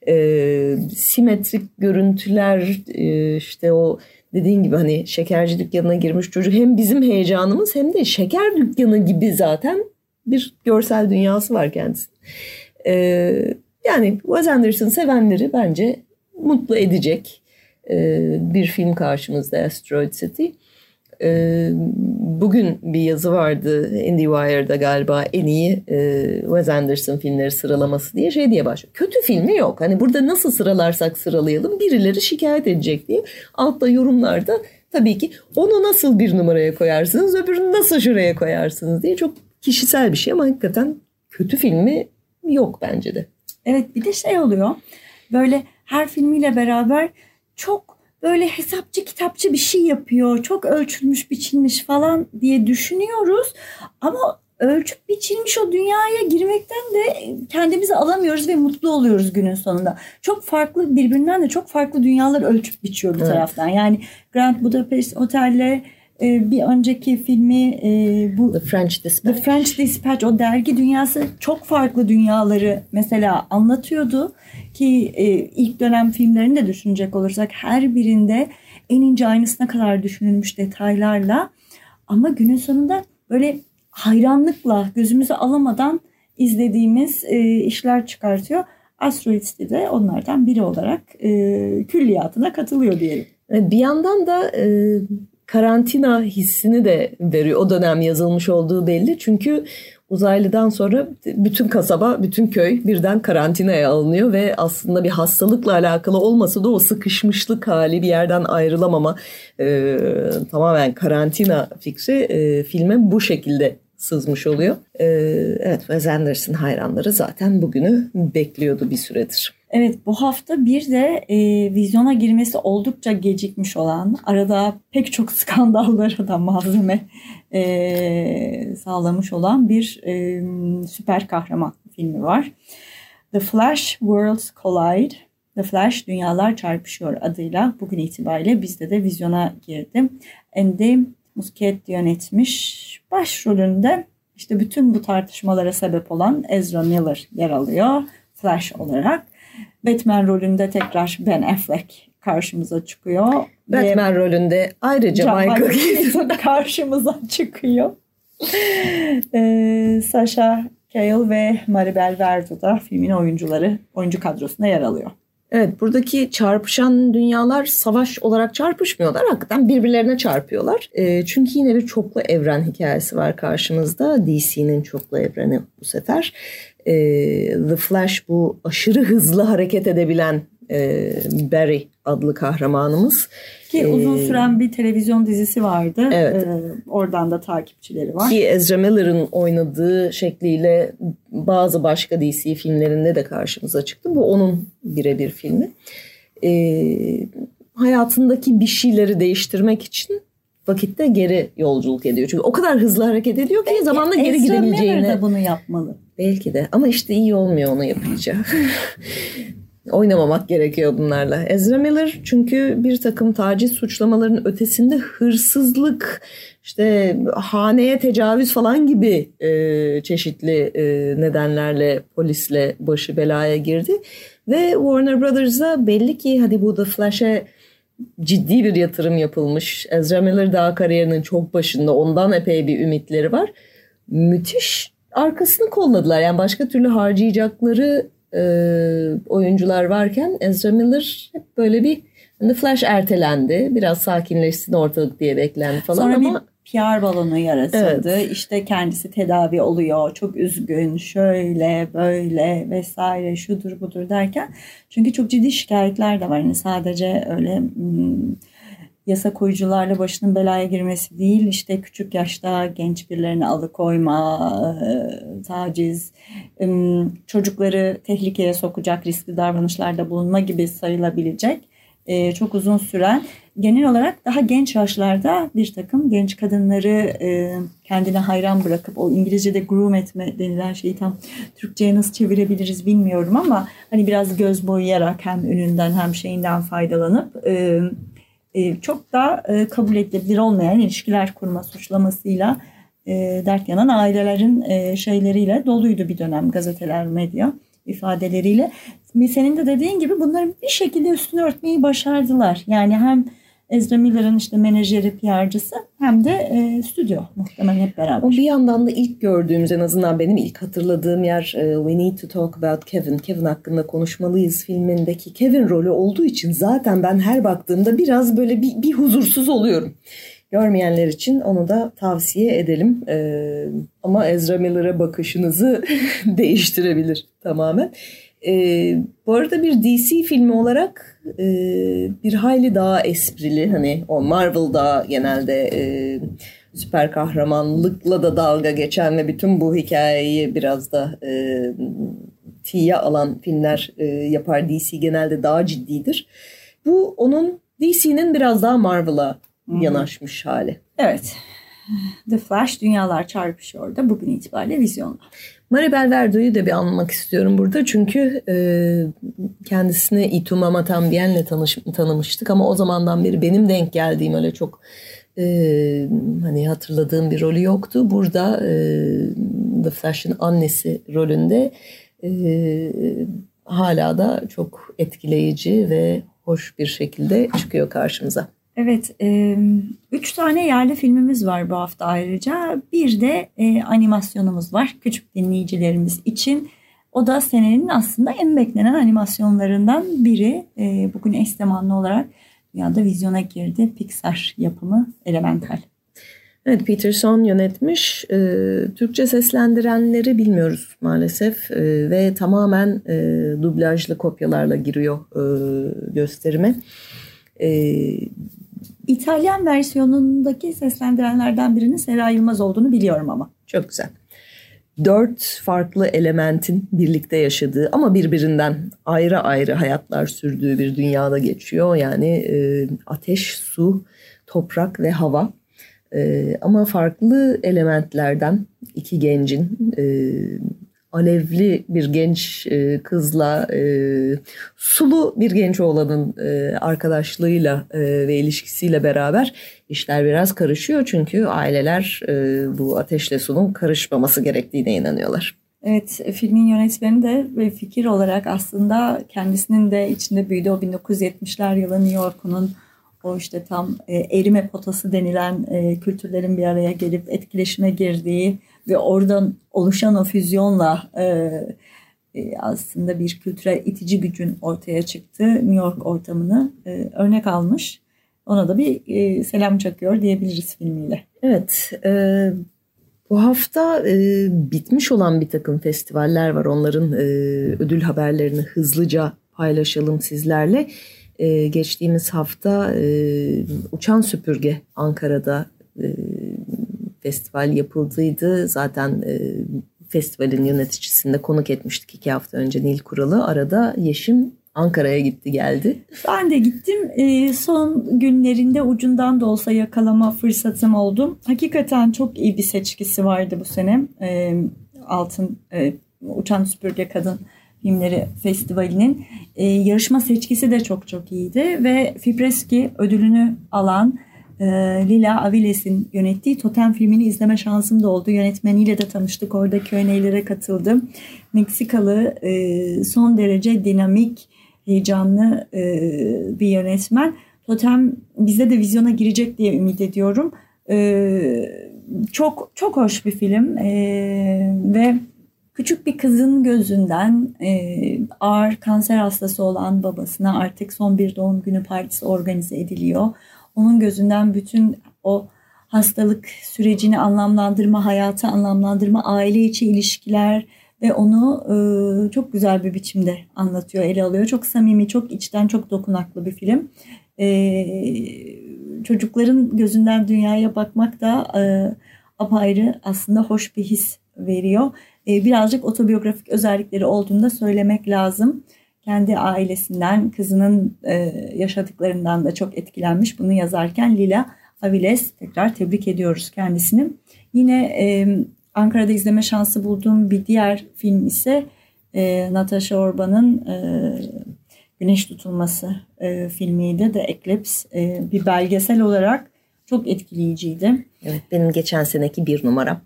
e, simetrik görüntüler e, işte o dediğin gibi hani şekerci dükkanına girmiş çocuk hem bizim heyecanımız hem de şeker dükkanı gibi zaten bir görsel dünyası var kendisi. E, yani Wes Anderson sevenleri bence mutlu edecek e, bir film karşımızda Asteroid City. Ee, bugün bir yazı vardı IndieWire'da galiba en iyi e, Wes Anderson filmleri sıralaması diye şey diye başlıyor. Kötü filmi yok. Hani burada nasıl sıralarsak sıralayalım birileri şikayet edecek diye. Altta yorumlarda tabii ki onu nasıl bir numaraya koyarsınız öbürünü nasıl şuraya koyarsınız diye çok kişisel bir şey ama hakikaten kötü filmi yok bence de. Evet bir de şey oluyor böyle her filmiyle beraber çok böyle hesapçı kitapçı bir şey yapıyor. Çok ölçülmüş biçilmiş falan diye düşünüyoruz. Ama ölçüp biçilmiş o dünyaya girmekten de kendimizi alamıyoruz ve mutlu oluyoruz günün sonunda. Çok farklı birbirinden de çok farklı dünyalar ölçüp biçiyor bir evet. taraftan. Yani Grand Budapest Otel'le bir önceki filmi e, bu The French Dispatch. The French Dispatch o dergi dünyası çok farklı dünyaları mesela anlatıyordu ki e, ilk dönem filmlerini de düşünecek olursak her birinde en ince aynısına kadar düşünülmüş detaylarla ama günün sonunda böyle hayranlıkla gözümüzü alamadan izlediğimiz e, işler çıkartıyor. Asteroid City de onlardan biri olarak külliyatına katılıyor diyelim. Bir yandan da karantina hissini de veriyor. O dönem yazılmış olduğu belli. Çünkü uzaylıdan sonra bütün kasaba, bütün köy birden karantinaya alınıyor ve aslında bir hastalıkla alakalı olmasa da o sıkışmışlık hali bir yerden ayrılamama e, tamamen karantina fikri e, filme bu şekilde sızmış oluyor. E, evet Wes Anderson hayranları zaten bugünü bekliyordu bir süredir. Evet bu hafta bir de e, vizyona girmesi oldukça gecikmiş olan arada pek çok skandallara da malzeme e, sağlamış olan bir e, süper kahraman filmi var. The Flash Worlds Collide. The Flash Dünyalar Çarpışıyor adıyla bugün itibariyle bizde de vizyona girdi. Andy Muschietti yönetmiş. Başrolünde işte bütün bu tartışmalara sebep olan Ezra Miller yer alıyor Flash olarak. Batman rolünde tekrar Ben Affleck karşımıza çıkıyor. Batman Ve rolünde ayrıca Michael Keaton karşımıza çıkıyor. ee, Sasha Cale ve Maribel Verdu da filmin oyuncuları, oyuncu kadrosunda yer alıyor. Evet buradaki çarpışan dünyalar savaş olarak çarpışmıyorlar. Hakikaten birbirlerine çarpıyorlar. E, çünkü yine bir çoklu evren hikayesi var karşımızda. DC'nin çoklu evreni bu sefer. E, The Flash bu aşırı hızlı hareket edebilen e, Barry adlı kahramanımız. Ki ee, uzun süren bir televizyon dizisi vardı. Evet. Ee, oradan da takipçileri var. Ki Ezra Miller'ın oynadığı şekliyle bazı başka DC filmlerinde de karşımıza çıktı. Bu onun birebir filmi. Ee, hayatındaki bir şeyleri değiştirmek için vakitte geri yolculuk ediyor. Çünkü o kadar hızlı hareket ediyor ki Belki zamanla geri. Miller de bunu yapmalı. Belki de ama işte iyi olmuyor onu yapınca. Oynamamak gerekiyor bunlarla. Ezra Miller çünkü bir takım taciz suçlamalarının ötesinde hırsızlık, işte haneye tecavüz falan gibi e, çeşitli e, nedenlerle polisle başı belaya girdi. Ve Warner Brothers'a belli ki hadi bu The Flash'e ciddi bir yatırım yapılmış. Ezra Miller daha kariyerinin çok başında ondan epey bir ümitleri var. Müthiş arkasını kolladılar. Yani başka türlü harcayacakları e, oyuncular varken Ezra Miller hep böyle bir The Flash ertelendi. Biraz sakinleşsin ortalık diye beklendi falan Sonra ama bir PR balonu yaratıldı. Evet. İşte kendisi tedavi oluyor. Çok üzgün, şöyle, böyle vesaire şudur budur derken. Çünkü çok ciddi şikayetler de var. Yani sadece öyle hmm, yasa koyucularla başının belaya girmesi değil. işte küçük yaşta genç birilerini alıkoyma, taciz, hmm, çocukları tehlikeye sokacak riskli davranışlarda bulunma gibi sayılabilecek çok uzun süren genel olarak daha genç yaşlarda bir takım genç kadınları e, kendine hayran bırakıp o İngilizce'de groom etme denilen şeyi tam Türkçe'ye nasıl çevirebiliriz bilmiyorum ama hani biraz göz boyayarak hem ününden hem şeyinden faydalanıp e, e, çok da e, kabul edilebilir olmayan ilişkiler kurma suçlamasıyla e, dert yanan ailelerin e, şeyleriyle doluydu bir dönem gazeteler, medya ifadeleriyle. Senin de dediğin gibi bunları bir şekilde üstünü örtmeyi başardılar. Yani hem Ezra Miller'ın işte menajeri, PR'cısı hem de e, stüdyo muhtemelen hep beraber. O bir yandan da ilk gördüğümüz en azından benim ilk hatırladığım yer e, We Need to Talk About Kevin. Kevin hakkında konuşmalıyız filmindeki Kevin rolü olduğu için zaten ben her baktığımda biraz böyle bir, bir huzursuz oluyorum. Görmeyenler için onu da tavsiye edelim. Ee, ama Ezra Miller'a bakışınızı değiştirebilir tamamen. Ee, bu arada bir DC filmi olarak e, bir hayli daha esprili. Hani o Marvel'da genelde e, süper kahramanlıkla da dalga geçen ve bütün bu hikayeyi biraz da e, tiye alan filmler e, yapar. DC genelde daha ciddidir. Bu onun DC'nin biraz daha Marvel'a yanaşmış hali. Evet. The Flash Dünyalar Çarpışıyor da bugün itibariyle vizyonda. Maribel Verdo'yu da bir anmak istiyorum burada. Çünkü e, kendisini Itu Mama Tambien'le tanış, tanımıştık ama o zamandan beri benim denk geldiğim öyle çok e, hani hatırladığım bir rolü yoktu. Burada e, The Flash'ın annesi rolünde e, hala da çok etkileyici ve hoş bir şekilde çıkıyor karşımıza. Evet, e, üç tane yerli filmimiz var bu hafta ayrıca. Bir de e, animasyonumuz var küçük dinleyicilerimiz için. O da senenin aslında en beklenen animasyonlarından biri. E, bugün eş zamanlı olarak dünyada vizyona girdi. Pixar yapımı Elemental. Evet Peterson yönetmiş. E, Türkçe seslendirenleri bilmiyoruz maalesef e, ve tamamen e, dublajlı kopyalarla giriyor e, gösterime. E, İtalyan versiyonundaki seslendirenlerden birinin Sera Yılmaz olduğunu biliyorum ama. Çok güzel. Dört farklı elementin birlikte yaşadığı ama birbirinden ayrı ayrı hayatlar sürdüğü bir dünyada geçiyor. Yani e, ateş, su, toprak ve hava. E, ama farklı elementlerden iki gencin e, alevli bir genç e, kızla e, sulu bir genç oğlanın e, arkadaşlığıyla e, ve ilişkisiyle beraber işler biraz karışıyor. Çünkü aileler e, bu ateşle sunun karışmaması gerektiğine inanıyorlar. Evet filmin yönetmeni de ve fikir olarak aslında kendisinin de içinde büyüdü o 1970'ler yılı New York'unun o işte tam e, erime potası denilen e, kültürlerin bir araya gelip etkileşime girdiği ve oradan oluşan o füzyonla e, e, aslında bir kültürel itici gücün ortaya çıktığı New York ortamını e, örnek almış. Ona da bir e, selam çakıyor diyebiliriz filmiyle. Evet, e, bu hafta e, bitmiş olan bir takım festivaller var. Onların e, ödül haberlerini hızlıca paylaşalım sizlerle. E, geçtiğimiz hafta e, Uçan Süpürge Ankara'da e, festival yapıldıydı. Zaten e, festivalin yöneticisinde konuk etmiştik iki hafta önce Nil Kuralı. Arada Yeşim Ankara'ya gitti geldi. Ben de gittim. E, son günlerinde ucundan da olsa yakalama fırsatım oldu. Hakikaten çok iyi bir seçkisi vardı bu sene. E, altın e, Uçan Süpürge Kadın Filmleri Festivali'nin e, yarışma seçkisi de çok çok iyiydi ve Fipreski ödülünü alan e, Lila Aviles'in yönettiği Totem filmini izleme şansım da oldu. Yönetmeniyle de tanıştık. Orada Q&A'lere katıldım. Meksikalı e, son derece dinamik, heyecanlı e, bir yönetmen. Totem bizde de vizyona girecek diye ümit ediyorum. E, çok çok hoş bir film e, ve küçük bir kızın gözünden ağır kanser hastası olan babasına artık son bir doğum günü partisi organize ediliyor. Onun gözünden bütün o hastalık sürecini anlamlandırma, hayatı anlamlandırma, aile içi ilişkiler ve onu e, çok güzel bir biçimde anlatıyor, ele alıyor. Çok samimi, çok içten, çok dokunaklı bir film. E, çocukların gözünden dünyaya bakmak da e, apayrı aslında hoş bir his veriyor. E, birazcık otobiyografik özellikleri olduğunu da söylemek lazım. Kendi ailesinden, kızının e, yaşadıklarından da çok etkilenmiş bunu yazarken Lila Aviles tekrar tebrik ediyoruz kendisini. Yine Ankara'da izleme şansı bulduğum bir diğer film ise e, Natasha Orban'ın e, Güneş Tutulması e, filmiydi. The Eclipse e, bir belgesel olarak çok etkileyiciydi. Evet benim geçen seneki bir numaram.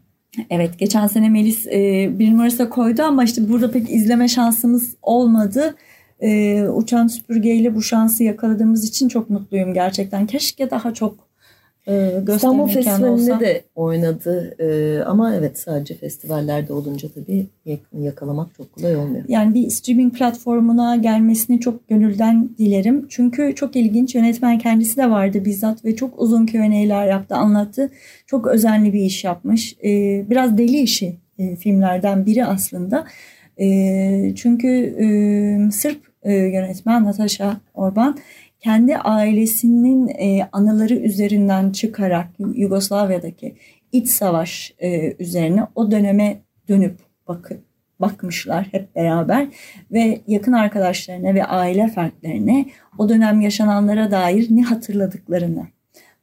Evet geçen sene Melis e, bir numarası koydu ama işte burada pek izleme şansımız olmadı. E, uçan süpürgeyle bu şansı yakaladığımız için çok mutluyum gerçekten. Keşke daha çok e, İstanbul Festivali'nde de oynadı e, ama evet sadece festivallerde olunca tabii yakalamak çok kolay olmuyor. Yani bir streaming platformuna gelmesini çok gönülden dilerim. Çünkü çok ilginç yönetmen kendisi de vardı bizzat ve çok uzun Q&A'ler yaptı anlattı. Çok özenli bir iş yapmış. E, biraz deli işi e, filmlerden biri aslında. E, çünkü e, Sırp e, yönetmen Natasha Orban kendi ailesinin e, anıları üzerinden çıkarak Yugoslavya'daki iç savaş e, üzerine o döneme dönüp bakıp bakmışlar hep beraber ve yakın arkadaşlarına ve aile fertlerine o dönem yaşananlara dair ne hatırladıklarını,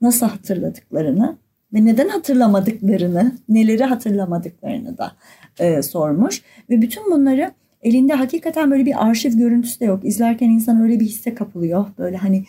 nasıl hatırladıklarını ve neden hatırlamadıklarını, neleri hatırlamadıklarını da e, sormuş ve bütün bunları elinde hakikaten böyle bir arşiv görüntüsü de yok. İzlerken insan öyle bir hisse kapılıyor. Böyle hani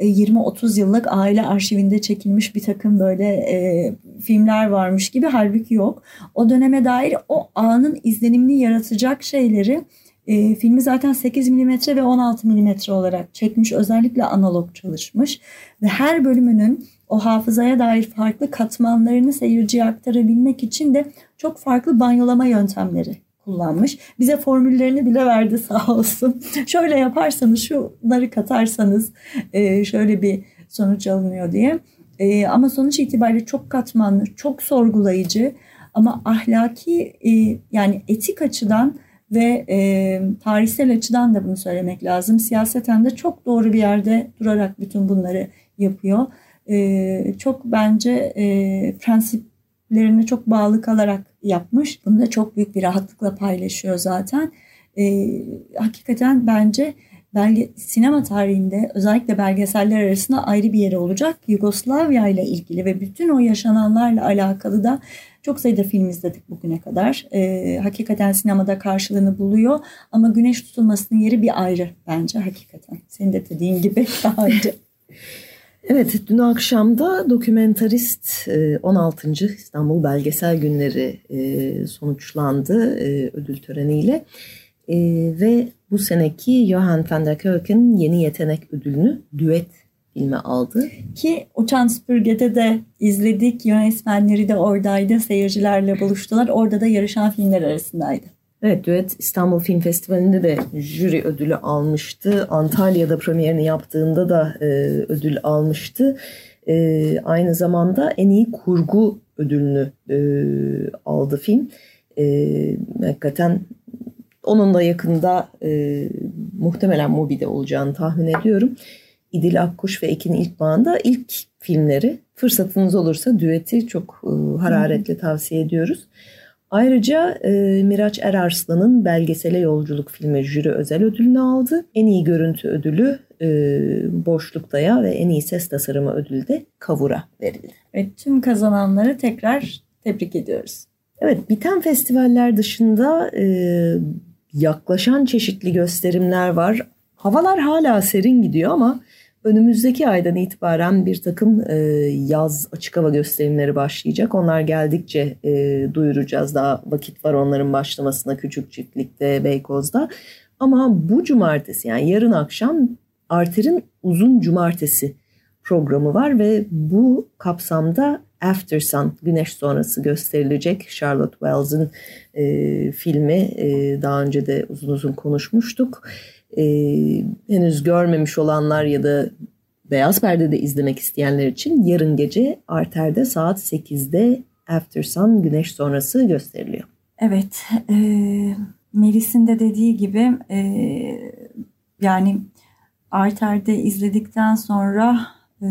20-30 e, yıllık aile arşivinde çekilmiş bir takım böyle e, filmler varmış gibi halbuki yok. O döneme dair o anın izlenimini yaratacak şeyleri e, filmi zaten 8 mm ve 16 mm olarak çekmiş. Özellikle analog çalışmış ve her bölümünün o hafızaya dair farklı katmanlarını seyirciye aktarabilmek için de çok farklı banyolama yöntemleri kullanmış. Bize formüllerini bile verdi sağ olsun. şöyle yaparsanız şunları katarsanız e, şöyle bir sonuç alınıyor diye. E, ama sonuç itibariyle çok katmanlı, çok sorgulayıcı ama ahlaki e, yani etik açıdan ve e, tarihsel açıdan da bunu söylemek lazım. Siyaseten de çok doğru bir yerde durarak bütün bunları yapıyor. E, çok bence e, prensiplerine çok bağlı kalarak yapmış. Bunu da çok büyük bir rahatlıkla paylaşıyor zaten. E, hakikaten bence belge, sinema tarihinde özellikle belgeseller arasında ayrı bir yeri olacak. Yugoslavya ile ilgili ve bütün o yaşananlarla alakalı da çok sayıda film izledik bugüne kadar. E, hakikaten sinemada karşılığını buluyor. Ama Güneş Tutulması'nın yeri bir ayrı bence hakikaten. Senin de dediğin gibi daha önce. Evet, dün akşamda dokumentarist 16. E, İstanbul Belgesel Günleri e, sonuçlandı e, ödül töreniyle. Ve bu seneki Johan van der Keuken Yeni Yetenek Ödülünü düet filmi aldı. Ki Uçan Süpürge'de de izledik. Yönetmenleri de oradaydı. Seyircilerle buluştular. Orada da yarışan filmler arasındaydı. Evet Düet İstanbul Film Festivali'nde de jüri ödülü almıştı. Antalya'da premierini yaptığında da e, ödül almıştı. E, aynı zamanda en iyi kurgu ödülünü e, aldı film. E, hakikaten onun da yakında e, muhtemelen Mubi'de olacağını tahmin ediyorum. İdil Akkuş ve Ekin İlkbağ'ın ilk filmleri. Fırsatınız olursa düeti çok e, hararetle tavsiye ediyoruz. Ayrıca e, Miraç Erarslan'ın belgesele yolculuk filmi jüri özel ödülünü aldı. En iyi görüntü ödülü e, Boşlukta'ya ve en iyi ses tasarımı ödülü de Kavur'a verildi. Evet tüm kazananları tekrar tebrik ediyoruz. Evet biten festivaller dışında e, yaklaşan çeşitli gösterimler var. Havalar hala serin gidiyor ama önümüzdeki aydan itibaren bir takım e, yaz açık hava gösterimleri başlayacak. Onlar geldikçe e, duyuracağız. Daha vakit var onların başlamasına Küçük Çiftlik'te, Beykoz'da. Ama bu cumartesi yani yarın akşam Arter'in uzun cumartesi programı var ve bu kapsamda After Sun, Güneş Sonrası gösterilecek. Charlotte Wells'ın e, filmi e, daha önce de uzun uzun konuşmuştuk. E, henüz görmemiş olanlar ya da Beyaz Perde'de izlemek isteyenler için yarın gece Arter'de saat 8'de After Sun, Güneş Sonrası gösteriliyor. Evet, e, Melis'in de dediği gibi e, yani Arter'de izledikten sonra e,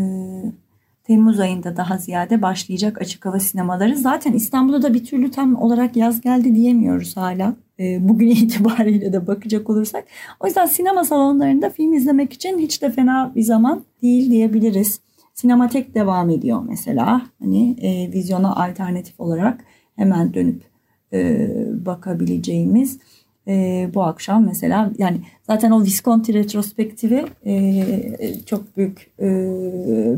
Temmuz ayında daha ziyade başlayacak açık hava sinemaları. Zaten İstanbul'da da bir türlü tam olarak yaz geldi diyemiyoruz hala. E, bugün itibariyle de bakacak olursak. O yüzden sinema salonlarında film izlemek için hiç de fena bir zaman değil diyebiliriz. Sinematek devam ediyor mesela. Hani e, vizyona alternatif olarak hemen dönüp e, bakabileceğimiz e, bu akşam mesela yani zaten o Visconti retrospektifi e, çok büyük e,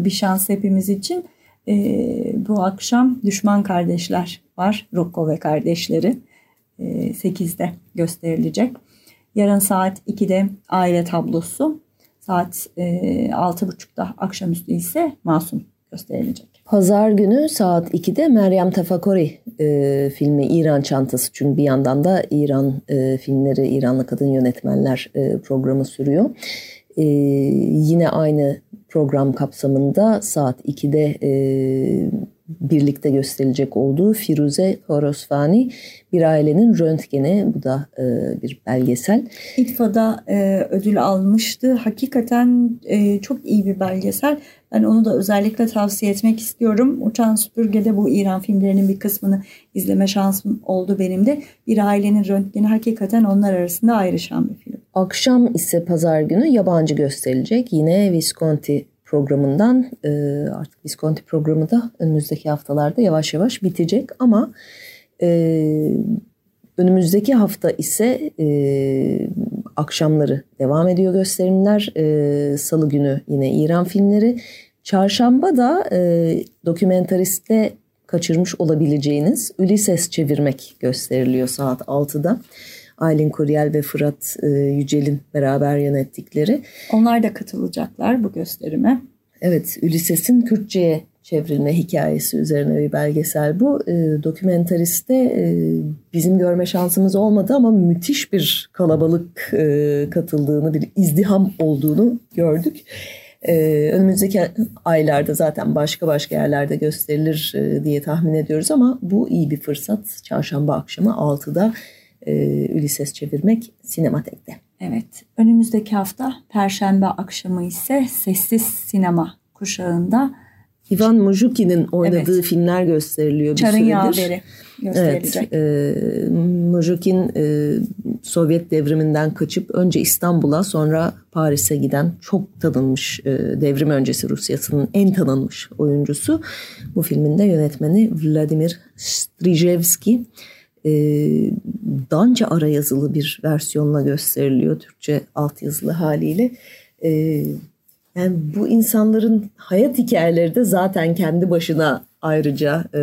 bir şans hepimiz için. E, bu akşam Düşman Kardeşler var. Rocco ve kardeşleri. E, 8'de gösterilecek. Yarın saat 2'de aile tablosu. Saat e, 6.30'da akşamüstü ise Masum gösterilecek. Pazar günü saat 2'de Meryem Tafakori e, filmi İran Çantası. Çünkü bir yandan da İran e, filmleri, İranlı kadın yönetmenler e, programı sürüyor. E, yine aynı program kapsamında saat 2'de e, birlikte gösterilecek olduğu Firuze Horosfani bir ailenin röntgeni. Bu da e, bir belgesel. İTFA'da e, ödül almıştı. Hakikaten e, çok iyi bir belgesel. Ben onu da özellikle tavsiye etmek istiyorum. Uçan Süpürge'de bu İran filmlerinin bir kısmını izleme şansım oldu benim de. Bir ailenin röntgeni hakikaten onlar arasında ayrışan bir film. Akşam ise pazar günü yabancı gösterilecek. Yine Visconti programından e, artık Visconti programı da önümüzdeki haftalarda yavaş yavaş bitecek ama e, önümüzdeki hafta ise e, akşamları devam ediyor gösterimler. E, Salı günü yine İran filmleri. Çarşamba da e, dokumentariste kaçırmış olabileceğiniz Ulysses çevirmek gösteriliyor saat 6'da. Aylin Kuryel ve Fırat e, Yücel'in beraber yönettikleri. Onlar da katılacaklar bu gösterime. Evet, Ulysses'in Kürtçe'ye çevrilme hikayesi üzerine bir belgesel bu. E, dokumentariste e, bizim görme şansımız olmadı ama müthiş bir kalabalık e, katıldığını, bir izdiham olduğunu gördük. Ee, önümüzdeki aylarda zaten başka başka yerlerde gösterilir e, diye tahmin ediyoruz ama bu iyi bir fırsat. Çarşamba akşamı 6'da e, Ulises çevirmek Sinematek'te. Evet, önümüzdeki hafta Perşembe akşamı ise Sessiz Sinema kuşağında Ivan Mujukin'in oynadığı evet. filmler gösteriliyor bir Çarın süredir. Yaveri gösterilecek. Evet, e, Mujukin e, Sovyet devriminden kaçıp önce İstanbul'a sonra Paris'e giden çok tanınmış e, devrim öncesi Rusya'sının en tanınmış oyuncusu. Bu filmin de yönetmeni Vladimir Strijevski e, Danca ara yazılı bir versiyonla gösteriliyor Türkçe altyazılı haliyle. E, yani bu insanların hayat hikayeleri de zaten kendi başına ayrıca e,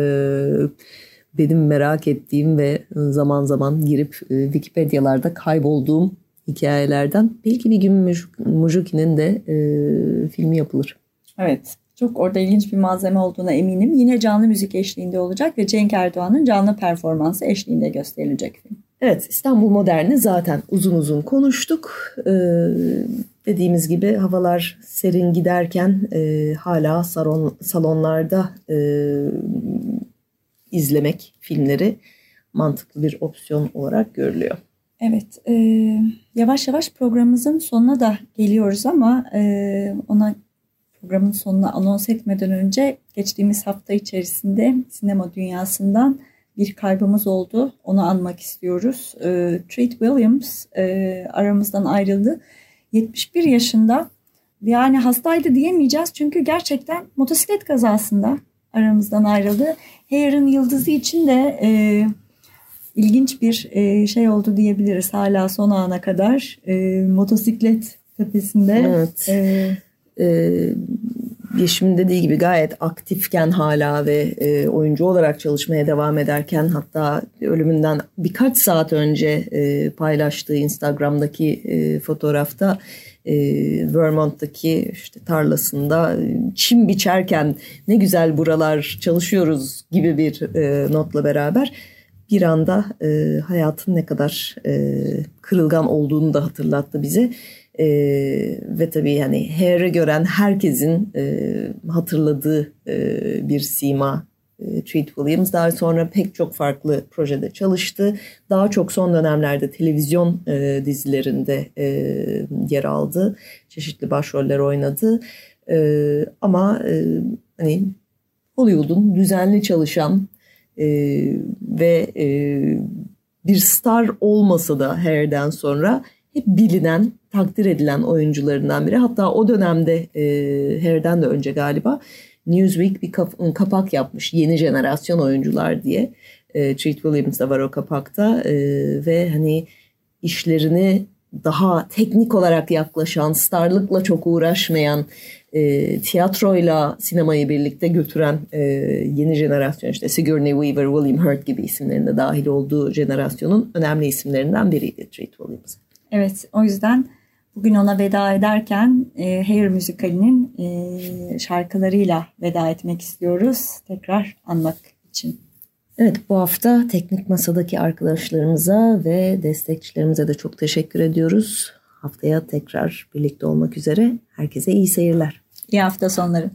benim merak ettiğim ve zaman zaman girip e, Wikipedia'larda kaybolduğum hikayelerden. Belki bir gün Mujuki'nin de e, filmi yapılır. Evet. Çok orada ilginç bir malzeme olduğuna eminim. Yine canlı müzik eşliğinde olacak ve Cenk Erdoğan'ın canlı performansı eşliğinde gösterilecek film. Evet İstanbul Modern'i zaten uzun uzun konuştuk. Ee, dediğimiz gibi havalar serin giderken e, hala salon, salonlarda e, izlemek filmleri mantıklı bir opsiyon olarak görülüyor. Evet, e, yavaş yavaş programımızın sonuna da geliyoruz ama e, ona programın sonuna anons etmeden önce geçtiğimiz hafta içerisinde sinema dünyasından bir kaybımız oldu. Onu anmak istiyoruz. E, Treat Williams e, aramızdan ayrıldı. 71 yaşında yani hastaydı diyemeyeceğiz çünkü gerçekten motosiklet kazasında aramızdan ayrıldı. Hair'ın yıldızı için de e, ilginç bir e, şey oldu diyebiliriz hala son ana kadar. E, motosiklet tepesinde. Evet. E, e, Yeşim'in dediği gibi gayet aktifken hala ve e, oyuncu olarak çalışmaya devam ederken hatta ölümünden birkaç saat önce e, paylaştığı Instagram'daki e, fotoğrafta e, Vermont'taki işte tarlasında çim biçerken ne güzel buralar çalışıyoruz gibi bir e, notla beraber bir anda e, hayatın ne kadar e, kırılgan olduğunu da hatırlattı bize. E, ve tabii yani Hair'ı gören herkesin e, hatırladığı e, bir sima e, Treat Williams. Daha sonra pek çok farklı projede çalıştı. Daha çok son dönemlerde televizyon e, dizilerinde e, yer aldı. Çeşitli başroller oynadı. E, ama e, hani Hollywood'un düzenli çalışan e, ve e, bir star olmasa da Hair'den sonra hep bilinen, takdir edilen oyuncularından biri. Hatta o dönemde e, Hair'den de önce galiba Newsweek bir kapak yapmış yeni jenerasyon oyuncular diye. E, Treat Williams da var o kapakta e, ve hani işlerini daha teknik olarak yaklaşan, starlıkla çok uğraşmayan, e, tiyatroyla sinemayı birlikte götüren e, yeni jenerasyon işte Sigourney Weaver, William Hurt gibi isimlerin de dahil olduğu jenerasyonun önemli isimlerinden biriydi Treat Williams. Evet o yüzden bugün ona veda ederken e, Hair müzikalinin e, şarkılarıyla veda etmek istiyoruz. Tekrar anmak için. Evet bu hafta teknik masadaki arkadaşlarımıza ve destekçilerimize de çok teşekkür ediyoruz. Haftaya tekrar birlikte olmak üzere. Herkese iyi seyirler. İyi hafta sonları.